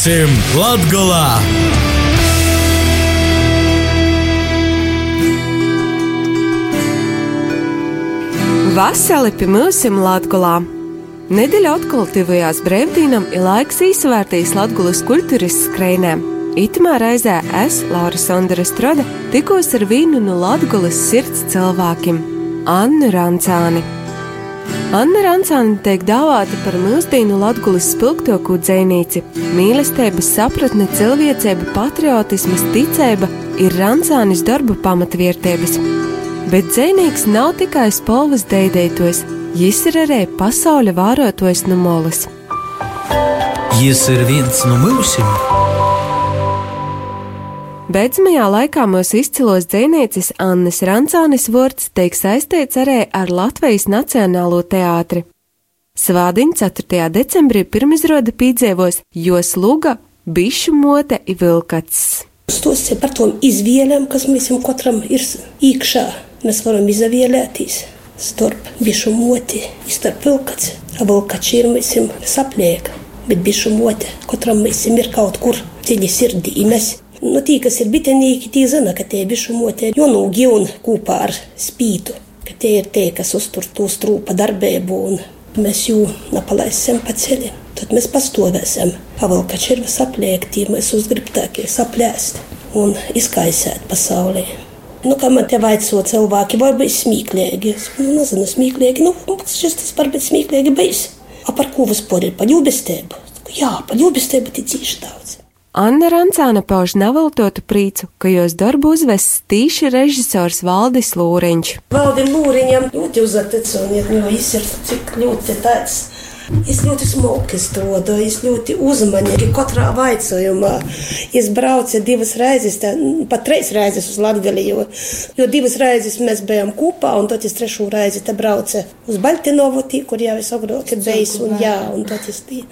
Būsim Latgolā! Vasarī pie ir Latvijā. Nedēļa atklātījās brīvdīnam ir laiks īsvērtīs Latvijas kultūras skrejnēm. Itamā reizē es, Laura Sondra Strode, tikos ar vienu no Latvijas sirds cilvēkiem - Annu Rancāni. Anna Rancāna tiek dāvāta par mūsdienu Latvijas spilgtāko dzinīci. Mīlestības sapratne, cilvēcība, patriotisms, ticība ir Rancānis darba pamatvērtības. Bet dzinīgs nav tikai spolvas deidētojs, jis ir arī pasaules vārotojs no molas. Jis ir viens no mūsim. Beidzamajā laikā mūsu izcilos dzinieces Annes Rancānis vārds tiek saistīts arī ar Latvijas Nacionālo teātri. Svādiņa 4. decembrī pirmizrāde piedzīvos Jos Luga, Bišu mote i Vilkats. Stos par tom izvēlēm, kas mēs katram ir iekšā. Mēs varam izvēlēties starp bišu moti, starp vilkats. Vilkats ir mēs saplieka, bet bišu mote katram ir kaut kur dziļi sirdī. Mēs Nu, tī, kas ir bitenīgi, tie zina, ka tie bišu motē jonūgi un kopā ar spītu, ka tie ir tie, kas uztur to strūpa darbību un mēs jū napalaisim pa ceļiem. Tad mēs pastovēsim. Pavalka čirva sapliekti, mēs uzgribtākie saplēst un izkaisēt pasaulē. Nu, kā man te vaico cilvēki, vai bija smieklīgi? Es nu, nezinu, smieklīgi. Nu, šis tas var būt smieklīgi bijis. A par ko vispār ir? Par ļubestību? Jā, par ļubestību ticīši daudz. Anna Rancāna pauž neveltotu prīcu, ka jos darbu uzvests tīši režisors Valdis Lūriņš. Valdim Lūriņam ļoti uzticamiet, jo viņš ir cik ļoti tāds Es ļoti smalki strādāju, es ļoti uzmanīgi katrā vaicājumā. Es braucu divas reizes, tā, pat trīs reizes uz Latviju, jo, jo divas reizes mēs bijām kopā, un tad es trešo reizi braucu uz Baltinovu, tī, kur jau es agrāk bijis, un jā, un tad es tī,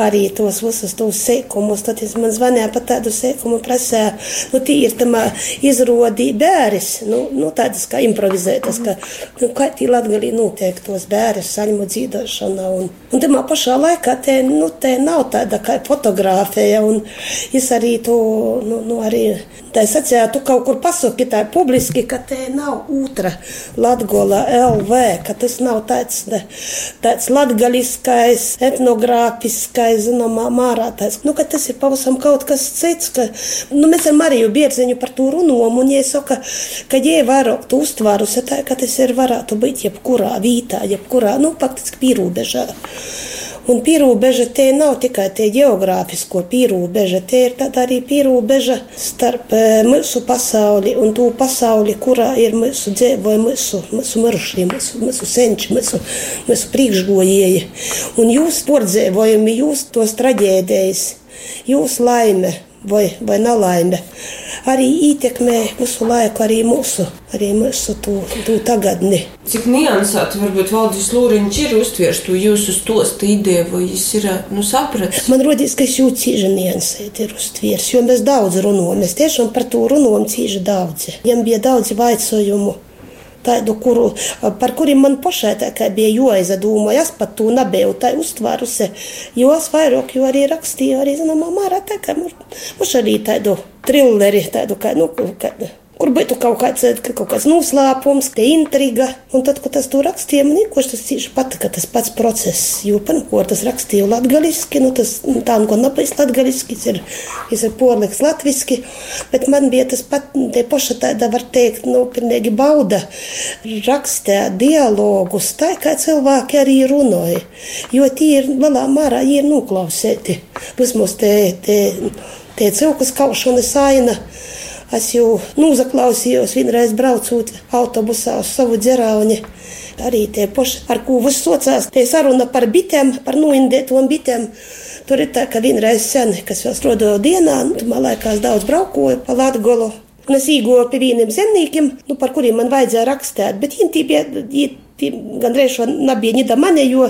arī tos visus tos sēkumus, tad es man zvanīja pat tādu sēkumu prasē, nu tī ir tamā izrodi bēris, nu, nu tādas kā improvizētas, ka, nu, kā tī Latviju notiek tos bēris, saļmu dzīdošana, un Un tajā pašā laikā te, nu, te nav tāda kā fotografija. Es arī to nu, nu, sacīju, tu kaut kur pasaki tā publiski, ka te nav otra Latgola LV, ka tas nav tāds, tāds latgaliskais, etnogrāfiskais, zināmā mārā. Tāds, nu, ka tas ir pavisam kaut kas cits. Ka, nu, mēs ar Mariju Bierziņu par to runājam, un viņa saka, ka jē vairāk tu uztvērusi tā, ka tas ir varētu būt jebkurā vītā, jebkurā, nu, faktiski pīrūbežā. Un pierobeža te nav tikai tie geogrāfisko pierobeža, te ir arī pierobeža starp eh, mūsu pasauli un to pasauli, kurā ir mūsu dzīvoja, mūsu, mūsu mirušie, mūsu, mūsu senči, mūsu, mūsu priekšgojēji. Un jūs pordzēvojumi, jūs tos traģēdējas, jūs laime vai, vai nelaime arī ietekmē visu laiku arī mūsu, arī mūsu tū, tū tagadni. Cik niansēti varbūt Valdis Lūriņš ir uztviers to jūsu stostu ideju, vai viņš ir nu, sapratis? Man rodīs, ka es jūtu cīži niansēti ir uztviers, jo mēs daudz runājam, mēs tiešām par to runājam cīži daudz. Jām bija daudz vaicojumu tādu, kuru, par kuriem man pašai bija jāizdomā. Es pat to nebiju tā uztvērusi. Jo es vairāk jau arī rakstīju, arī zināmā mērā tā, ka mums arī tādu trilleri, tādu kā, nu, kā, Kur būtu kaut kāds, kaut kāds noslēpums, te intriga. Un tad, kad tas tur rakstīja, man īpaši tas tieši patika, tas pats process. Jo, pirmkārt, tas rakstīja latgaliski, nu tas nu, tā, ko napais latgaliski, ir, ir porliks latviski, bet man bija tas pat, te paša tāda, var teikt, nu, pilnīgi bauda rakstē dialogus, tā kā cilvēki arī runāja. Jo tie ir lielā mērā, ir noklausēti. Vismaz te, te, te cilkas kaušanas aina. Es jau noklausījos vienreiz braucot autobusā uz savu dzerauni. Arī tie paši, ar ko viss socās, tie saruna par bitēm, par noindētām bitēm. Tur ir tā, ka vienreiz sen, kas vēl strādāja dienā, nu, man liekas, daudz braukoju pa Latgolu. Un es īgoju pie vieniem zemniekiem, nu, par kuriem man vajadzēja rakstīt, bet viņi bija. Gandrīz šo nebija ņēda mani, jo,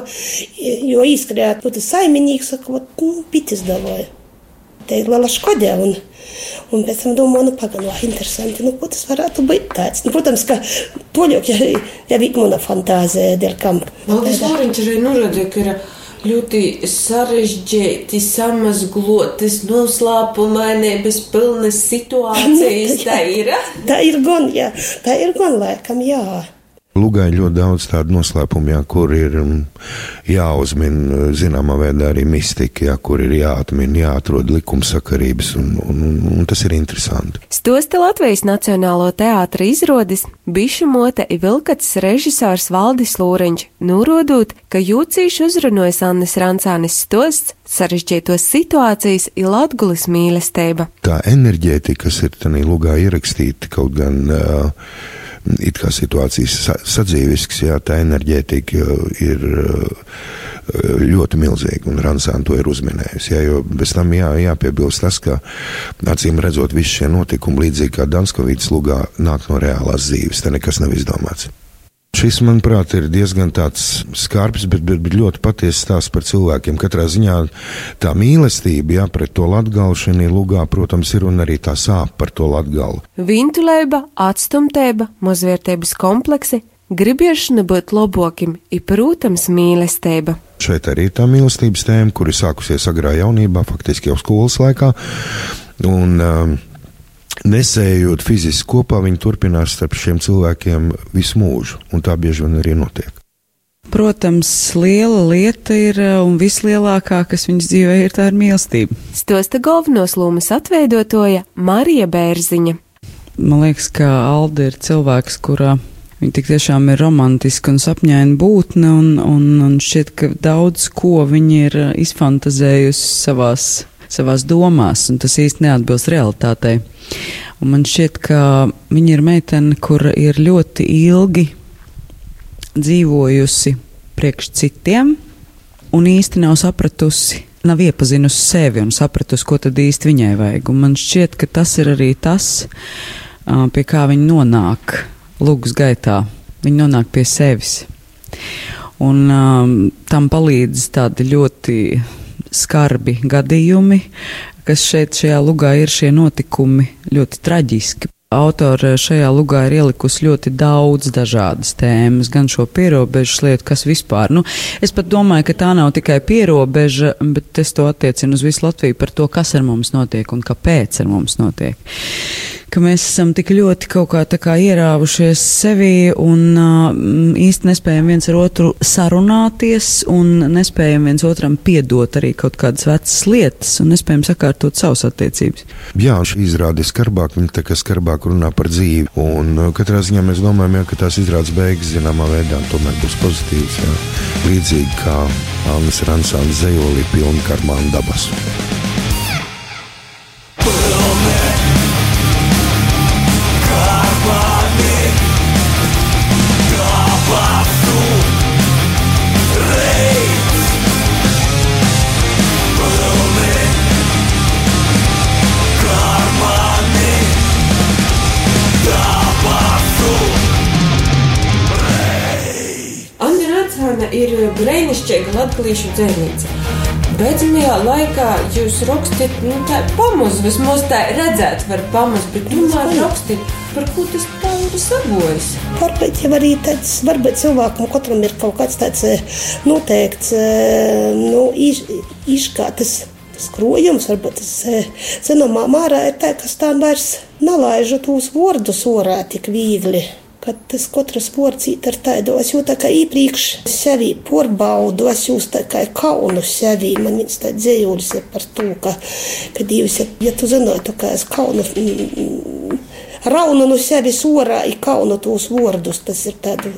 jo izskrēja tas saimnieks, ka nu, bites davoja. Te ir liela škoda. Un, Un pēc tam domāju, nu, pagaidi, nu, interesanti, nu, ko tas varētu būt tāds. Nu, protams, ka toļok, ja, ja bija mana fantāzija, dēļ kam. Valdis Loriņš arī norādīja, ka ir ļoti sarežģīti, samazglotas, noslēpumainības pilnas situācijas. Tā ir. Tā ir gan, jā, tā ir gan laikam, jā. Lugā ir ļoti daudz tādu noslēpumu, jā, kur ir mm, jāuzmin zināmā veidā arī mistika, jā, kur ir jāatmin, jāatrod likumsakarības, un, un, un, un tas ir interesanti. Stosta Latvijas Nacionālo teātra izrādis Bišu mote ir Vilkats režisors Valdis Lūriņš, norādot, ka jūcīši uzrunojas Annes Rancānis stosts sarežģītos situācijas ir Latgulis mīlestība. Tā enerģētika, kas ir tajā lugā ierakstīta, kaut gan uh, it kā situācijas sadzīvisks, jā, tā enerģētika ir ļoti milzīga, un Ransāna to ir uzminējusi. Jā, jo bez tam jā, jāpiebilst tas, ka acīm redzot, visi šie notikumi, līdzīgi kā Danskovītas lugā, nāk no reālās dzīves, te nekas nav izdomāts. Šis, manuprāt, ir diezgan skarbs, bet, bet, bet ļoti patiesa stāsts par cilvēkiem. Katrā ziņā tā mīlestība, jā, pret to latgalu šajā lugā, protams, ir un arī tā sāp par to latgalu. Vintulēba, atstumtība, mazvērtības kompleksi, gribiešana būt lobokim, ir, protams, mīlestība. Šeit arī ir tā mīlestības tēma, kur ir sākusies agrā jaunībā, faktiski jau skolas laikā. Un, um, nesējot fiziski kopā, viņi turpinās starp šiem cilvēkiem visu mūžu, un tā bieži vien arī notiek. Protams, liela lieta ir un vislielākā, kas viņas dzīvē ir, tā ir mīlestība. Stosta galvenos lomas atveidotoja Marija Bērziņa. Man liekas, ka Alde ir cilvēks, kurā viņa tik tiešām ir romantiska un sapņaina būtne, un, un, un šķiet, ka daudz ko viņa ir izfantazējusi savās, savās domās, un tas īsti neatbilst realitātei. Un man šķiet, ka viņa ir meitene, kur ir ļoti ilgi dzīvojusi priekš citiem un īsti nav sapratusi, nav iepazinusi sevi un sapratusi, ko tad īsti viņai vajag. Un man šķiet, ka tas ir arī tas, pie kā viņa nonāk lūgas gaitā. Viņa nonāk pie sevis. Un um, tam palīdz tādi ļoti skarbi gadījumi, kas šeit šajā lugā ir šie notikumi ļoti traģiski. Autora šajā lugā ir ielikusi ļoti daudz dažādas tēmas, gan šo pierobežu lietu, kas vispār. Nu, es pat domāju, ka tā nav tikai pierobeža, bet es to attiecinu uz visu Latviju par to, kas ar mums notiek un kāpēc ar mums notiek ka mēs esam tik ļoti kaut kā kā ierāvušies sevi un uh, īsti nespējam viens ar otru sarunāties un nespējam viens otram piedot arī kaut kādas vecas lietas un nespējam sakārtot savas attiecības. Jā, šī izrāde ir skarbāk, viņa tā kā skarbāk runā par dzīvi. Un katrā ziņā mēs domājam, jā, ka tās izrādes beigas zināmā veidā tomēr būs pozitīvas. Jā. Līdzīgi kā Alnis Ransāns zejolī pilna karmāna dabas. Latviešu dzērnīca. Beidzamajā laikā jūs rakstāt, nu, tā pamaz, vismaz tā redzēt, var pamaz, bet tomēr rakstāt, par ko tas tā ir sabojis. Varbūt jau arī tāds, varbūt cilvēkam katram ir kaut kāds tāds noteikts, nu, iš, iškātas skrojums, varbūt tas zināmā mārā ir tā, kas tā vairs nalaižu tos vārdus orā tik viegli ka tas katrs vārds ir tādu, es jau tā kā iepriekš sevi porbaudu, es jūs tā kā kaunu sevi, man viens tā dzējulis ir par to, ka, ka Dievs, ja tu zinātu, ka es kaunu, mm, raunu no sevis orā, i kaunu tos vārdus, tas ir tādu,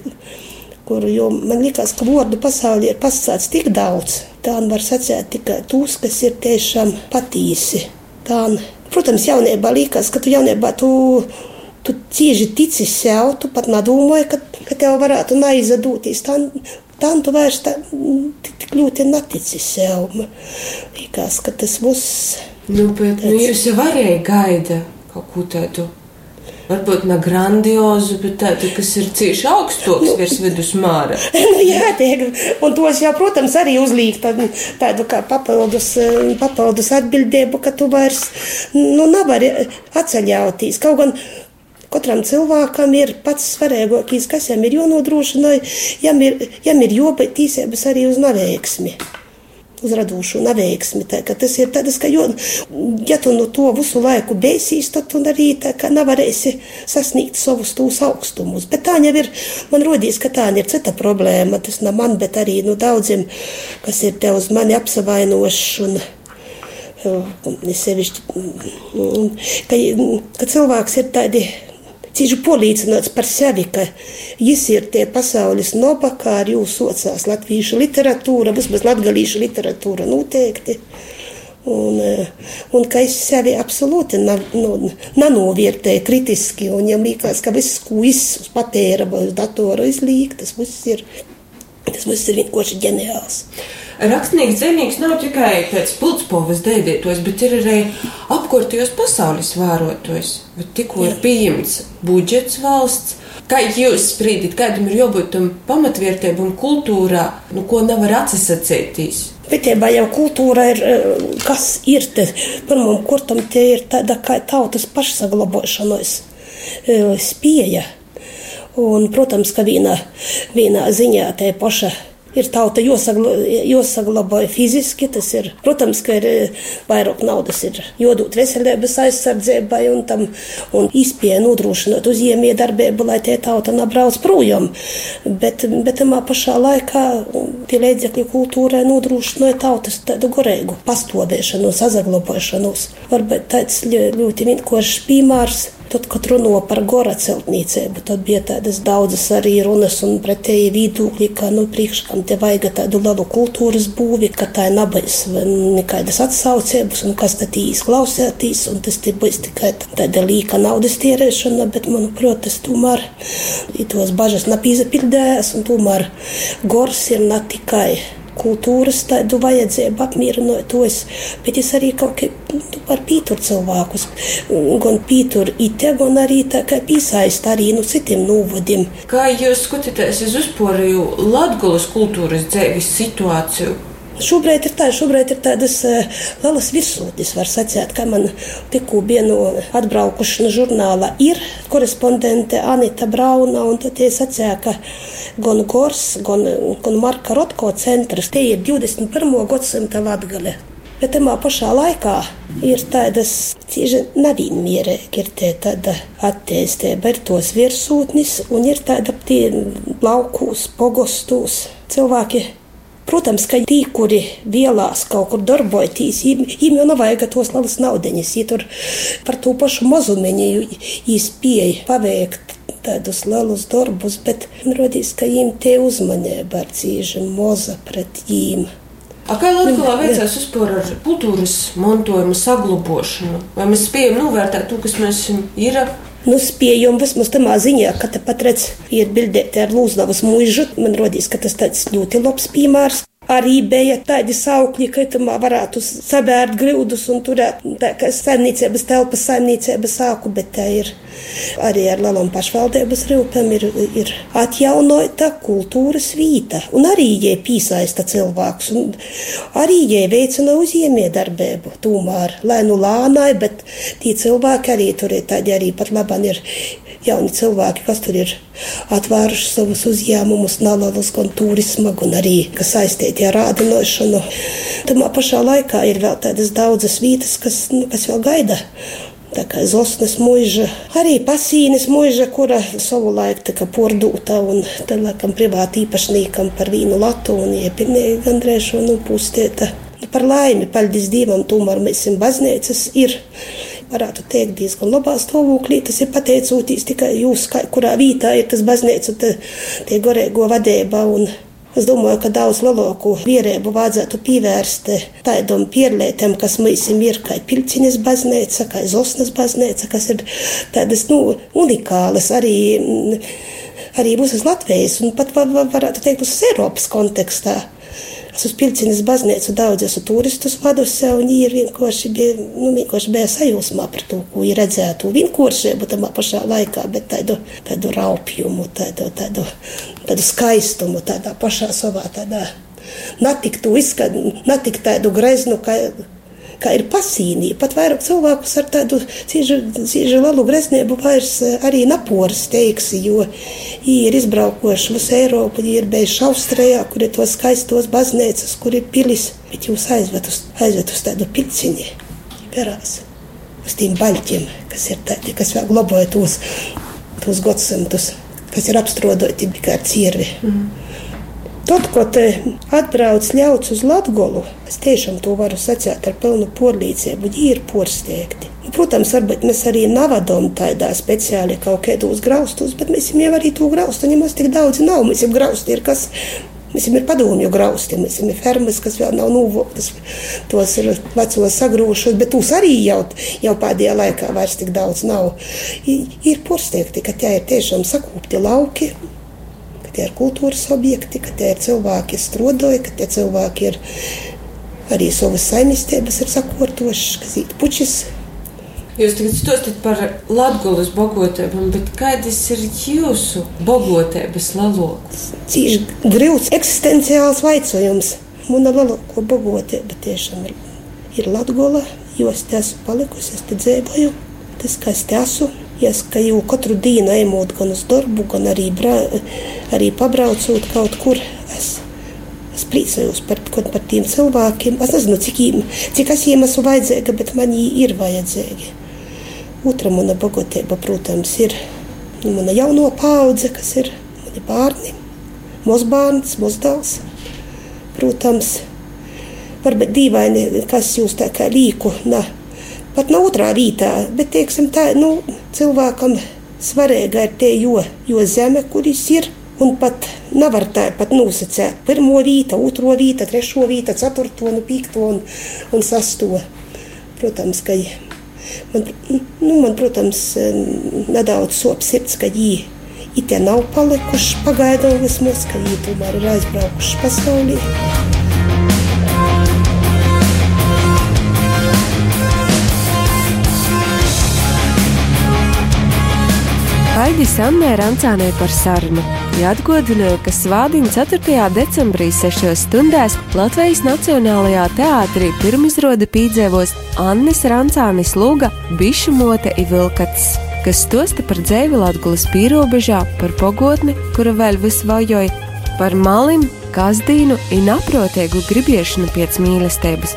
kur, jo man liekas, ka vārdu pasaulē ir pasāts tik daudz, tā var sacēt tikai tos, kas ir tiešām patīsi. Tā, protams, jaunībā liekas, ka tu jaunībā tu tu cieši tici sev, tu pat nedomāji, ka, ka tev varētu neizdoties. Tā tu vairs tā, tik, tik ļoti netici sev. Liekas, ka tas būs. Nu, bet nu, tāds... nu, jūs jau varējāt gaidīt kaut ko tādu. Varbūt ne grandiozu, bet tādu, kas ir cieši augstāks nu, virs vidusmāra. Nu, jā, tiek, un tos jau, protams, arī uzliek tādu, tādu kā papildus, papildus atbildību, ka tu vairs nu, nevari atceļauties. Kaut gan Katram cilvēkam ir pats svarīgākais, kas viņam ir jānodrošina, jam ir, jam ir jābūt tīsības arī uz neveiksmi. uz radošu neveiksmi. Tā, tas ir tāds, ka, jo, ja tu no to visu laiku beigsies, tad tu arī nevarēsi sasniegt savus tūs augstumus. Bet tā jau ir, man rodīs, ka tā ir cita problēma. Tas ne man, bet arī nu, daudziem, kas ir te uz mani apsavainoši. Un, Sevišķi, ka, ka cilvēks ir tāds Cīņš polīdzināts par sevi, ka viņš ir tie pasaules noba, kā ar jūs socās latviešu literatūra, vismaz latgalīšu literatūra noteikti. Un, eh, un ka es sevi absolūti nu, nenovērtēju kritiski. Ja liekas, ka viss, ko vai uz datora izlīk, tas viss ir, tas ir vienkārši ģeniāls. Rakstnieks zemnieks nav tikai pēc pildspalvas dēdētos, bet ir arī apkārtējos pasaules vērotojs. Tikko ir pieņemts budžets valsts. Kā jūs spriedat, kādam ir jābūt tam pamatvērtībam kultūrā, nu, ko nevar atsacīties? Betībā jau kultūra ir, eh, kas ir te. Pirmam kurtam tie ir tāda kā tautas pašsaglabāšanos eh, spēja. Un, protams, ka vienā, vienā ziņā tā paša ir tauta jāsaglabāja fiziski. Tas ir, protams, ka ir eh, vairāk naudas ir jādod veselības aizsardzībai un tam un izpēja nodrošināt uzņēmēju darbību, lai tie tauta nebrauc projām. Bet, bet tamā pašā laikā tie līdzekļi kultūrai nodrošināja tautas tādu gorēgu pastāvēšanu, sazaglabāšanos. Varbūt tāds ļoti vienkāršs piemērs. Tad, kad runā par gora celtniecību, tad bija tādas daudzas arī runas un pretēji viedokļi, ka nu, priekškam te vajag tādu lielu kultūras būvi, ka tā ir nabais nekādas atsaucības un kas tad izklausētīs, un tas te būs tikai tāda līka naudas tierēšana, bet, manuprāt, tas tomēr tos bažas napīzapildējās, un tomēr gors ir ne tikai kultūras tādu vajadzību apmierinot tos, bet es arī kaut kā nu, par pīturu cilvēkus, gan pīturu ite, gan arī tā kā piesaist arī no nu, citiem novadiem. Kā jūs skatāties uz uzporēju Latgulas kultūras dzēvis situāciju? Šobrīd ir, tā, šobrīd ir tādas uh, lielas virsotnes, var sacīt, ka man tikko bija no atbraukuši no žurnāla ir korespondente Anita Brauna, un tad tie sacīja, ka gan Gors, gan, gan Marka Rotko centrs. Tie ir 21. gadsimta latgale. Bet tajā pašā laikā ir tādas cieši nevienmierīgi, ir tāda attīstība, ir tos virsūtnis un ir tāda tie laukūs, pogostos cilvēki. Protams, ka tie, kuri vielās kaut kur darbojas, viņiem jau nav vajag tos lielas naudas. Viņi tur par to pašu mazumiņu īspēja paveikt tādus lielus darbus, bet rodīs, ka viņiem tie uzmanība ir cīņa moza pret viņiem. A kā Latvijā veicās vispār ar kultūras mantojuma saglabāšanu? Vai mēs spējam novērtēt to, kas mēs ir? Nu, spējam vismaz tamā ziņā, ka te pat redz, ir bildēti ar Lūznavas mūžu. Man rodīs, ka tas tāds ļoti labs piemērs. Arī bija tādi saukļi, ka tam varētu sabērt grūdus un turēt kā saimniecības telpas, saimniecības sāku, bet tā ir arī ar lielām pašvaldības rūpēm ir, ir atjaunota kultūras vīta. Un arī jie piesaista cilvēkus, un arī jie veicina uzņēmējdarbību. Tomēr, lai nu lānai, bet tie cilvēki arī tur ir tādi arī pat labāk ir jauni cilvēki, kas tur ir atvēruši savus uzņēmumus, nalalas gan turisma, gan arī kas saistīti ar rādinošanu. Tamā pašā laikā ir vēl tādas daudzas vietas, kas, nu, kas vēl gaida. Tā kā Zosnes mūža, arī pasīnes mūža, kura savulaik tika pordūta un tad, laikam, privāti īpašniekam par vīnu latu un iepirnēja gandrīz šo nupūstēta. Par laimi, paldies Dievam, tomēr mēs esam baznīcas ir varētu teikt, diezgan labā stāvoklī. Tas ir pateicoties tikai jūs, kā, kurā vietā ir tas baznīca, tie gorēgo vadība. Es domāju, ka daudz lielāku vērību vajadzētu pievērst tādam pierlētēm, kas mums ir kā Pilciņas baznīca, kā Zosnas baznīca, kas ir tādas nu, unikālas arī, arī visas Latvijas un pat varētu teikt, visas Eiropas kontekstā. Es uz Pilciņas baznīcu daudz esmu turistus vadusi, un viņi ir vienkārši bija, nu, vienkārši bija sajūsmā par to, ko ir redzētu. Vienkāršību tamā pašā laikā, bet tādu, tādu raupjumu, tādu, tādu, tādu skaistumu, tādā pašā savā tādā. Netik to izskatu, netik tādu greznu, kā, kā ir pasīnī. Pat vairāk cilvēkus ar tādu cieši, lielu greznību vairs eh, arī naporas teiksi, jo ir izbraukoši visu Eiropu, ir bijuši Austrējā, kur ir tos skaistos baznīcas, kur ir pilis, bet jūs aizved uz, aizved uz tādu pilciņu, garās, uz tiem baļķiem, kas ir tādi, kas vēl globoja tos, tos gadsimtus, kas ir apstrodoti tikai ar ciervi. Mm. Tad, kad atbrauc ļauts uz Latviju, es tiešām to varu sacīt ar pilnu porlīdzību. Viņi ir porsteigti. Protams, varbūt mēs arī navadām tādā speciāli kaut kādos graustos, bet mēs jau arī to graustu nemaz tik daudz nav. Mēs jau grausti ir kas. Mēs jau ir padomju grausti, mēs jau ir fermas, kas vēl nav nūvoktas, tos ir vecos sagrūšos, bet tūs arī jau, jau pēdējā laikā vairs tik daudz nav. Ir porsteigti, ka tie ir tiešām sakūpti lauki, ka tie ir kultūras objekti, ka tie ir cilvēki, kas strādāja, ka tie cilvēki ir arī savas saimniecības ir sakortošas, kas ir puķis. Jūs tagad stostat par latgulas bogotēm, bet kādas ir jūsu bogotēbas lalokas? Cīši grūts eksistenciāls vaicojums. Muna laloko bogotēba tiešām ir, ir latgula, jo es te esmu palikusi, es te dzēboju, tas, kā es te esmu. Es ka jau katru dienu ejot gan uz darbu, gan arī, bra, arī pabraucot kaut kur. Es, es priecājos par, par tiem cilvēkiem. Es nezinu, cik, cik es viņiem esmu vajadzīga, bet man viņi ir vajadzīgi. Otra mana bagātība, protams, ir nu, mana jauno paudze, kas ir mani bērni, mazbērns, mazdēls. Protams, varbūt dīvaini, kas jūs tā kā līku. Na, pat no otrā rītā. Bet, teiksim, tā, nu, cilvēkam svarīga ir tie, jo, jo zeme, kuris ir. Un pat nevar tā pat nosacīt pirmo vītu, otro vītu, trešo vītu, ceturto, un piekto un, un sesto. Protams, ka man, nu, man protams, nedaudz sop sirds, ka viņi it nav palikuši pagaidām vismaz, ka viņi tomēr ir aizbraukuši pasaulī. Aidis Annē Rancānē par sarunu. Jāatgādināju, ka svādiņa 4. decembrī 6 stundās Latvijas Nacionālajā teātrī pirmizrāde pīdzēvos Annis Rancānis Lūga Bišu mote Ivilkats kas stosta par dzēvi Latvijas pierobežā, par pagotni, kura vēl visvajoja, par malim, kazdīnu un aprotiegu gribiešanu pēc mīlestības,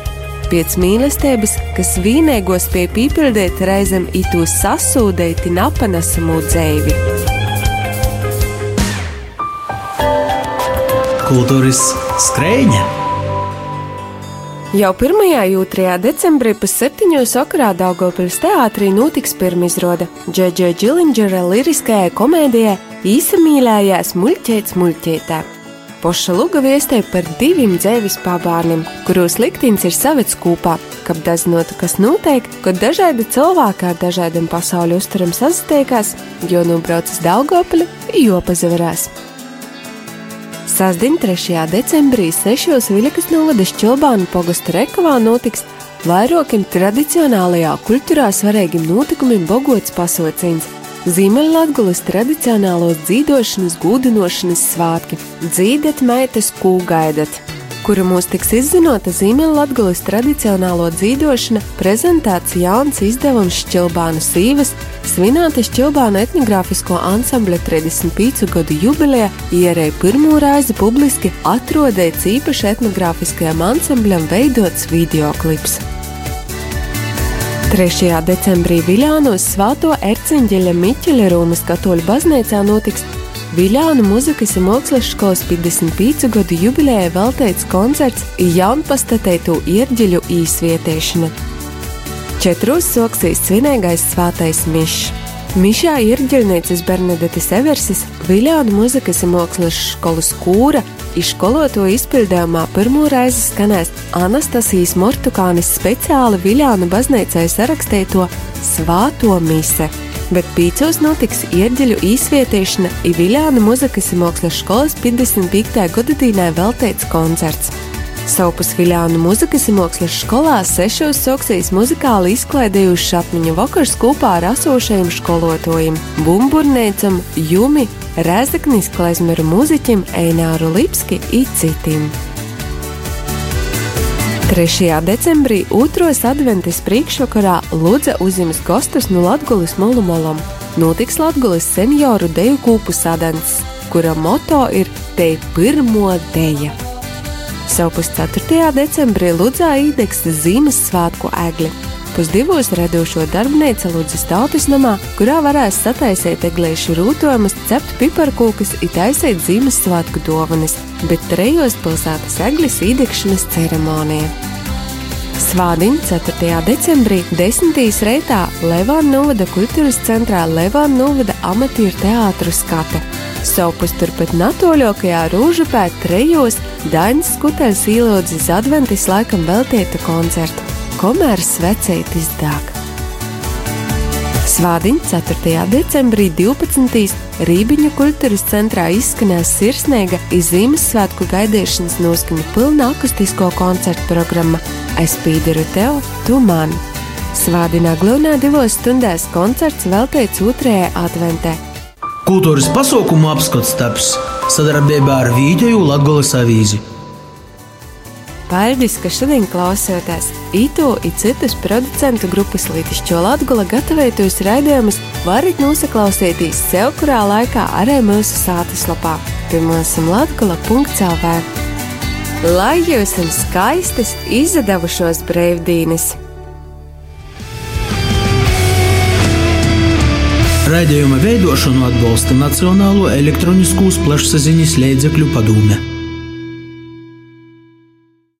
pēc mīlestības, kas vīnēgos pie pīpildēt reizem itū sasūdeiti napanesamu dzēvi. Kultūras skrējņa! Jau 1. jūtrijā decembrī pusseptiņos vakarā Daugopils teātrī notiks pirmizrāde Džedža Džilingera liriskajai komēdijai Īsamīlējās muļķēts muļķētā. Poša Luga viestē par diviem dzēvis pabārniem, kuros liktenis ir savets kopā, kad dazinotu, kas notiek, kad dažādi cilvēki ar dažādiem pasaules uzturam sasatiekās, jo nobraucas Daugopili, jo pazavarās. Sasdien 3. decembrī 6. Viļakas novada Šķilbānu pogastu Rekavā notiks vairākiem tradicionālajā kultūrā svarīgiem notikumiem bogots pasaucīns Ziemeļlatgulas tradicionālos dzīvošanas, gūdinošanas svētki - dzīdet meitas kūgaidat, kura mūs tiks izzinota Ziemeļlatgulas tradicionālo dzīvošana, prezentēts jauns izdevums Šķilbānu sīvas, svinēta Šķilbānu etnogrāfisko ansambļa 35 gadu jubileja, ierēja pirmo reizi publiski atrodēts īpaši etnogrāfiskajam ansambļam veidots videoklips. 3. decembrī Viļānos Svēto Erciņģeļa Miķeļa Rūmas katoļu baznīcā notiks Viļānu muzikas un mākslas skolas 55 gadu jubilejai veltīts koncerts jaunpastatētu ierģeļu īsvietiešana. Četros soksīs svinīgais svētais mišs. Mišā ir ģirnīcas Bernadetes Everses, Viļānu muzikas un mākslas skolas kūra, izskoloto izpildījumā pirmo reizi skanēs Anastasijas Mortukānis speciāli Viļānu baznīcai sarakstīto Svāto mise. Bet pīcos notiks ierģeļu īsvietiešana i Viļānu muzikas un mākslas skolas 55. gadadīnē veltīts koncerts. Saupus Viļānu muzikas un mākslas skolā sešos soksīs muzikāli izklaidējuši atmiņu vakars kopā ar esošajiem skolotājiem - bumburnēcam, Jumi, Rezeknis klezmeru muziķim Eināru Lipski un citiem. 3. decembrī otros adventas priekšvakarā Lūdza uzņems gostus no Latvijas Mulumolom. Notiks Latvijas senioru deju kūpu sadants, kura moto ir Te pirmo deja. Savukārt 4. decembrī Ludzā īdegs Ziemassvētku egli. Pusdivos radošo darbnīca Ludzas tautas namā, kurā varēs sataisīt eglīšu rūtojumus, cept piparkūkas, itaisīt Ziemassvētku dovanas, bet trejos pilsētas eglis īdegšanas ceremonija. Svādiņa 4. decembrī 10. reitā Levāna Novada kultūras centrā Levāna Novada amatieru teātru skate. Savukārt turpat Natoļokajā Rūžupē trejos Dainas Skuteļs īlodzis adventis laikam veltīta koncertu Komērs vecētis dāk. Svādiņa 4. decembrī 12. Rībiņu kultūras centrā izskanēs sirsnīga izzīmes gaidīšanas noskaņa pilna akustisko koncertu programma Es pīderu tev, tu man. Svādinā glūnā divos stundās koncerts veltīts otrajai adventē. Kultūras pasaukumu apskats taps sadarbībā ar Vīģeju Latgolas avīzi. Paldies, ka šodien klausāties! Itu un citus producentu grupas Lītišķo Latgola gatavotos raidījumus varat nosaklausīties sev kurā laikā arī mūsu sātaslapā pirmosim latgola.clv. Lai jūs esat skaistas, izdevušos brīvdienas! Raidījuma veidošanu atbalsta Nacionālo elektronisko plašsaziņas līdzekļu padome.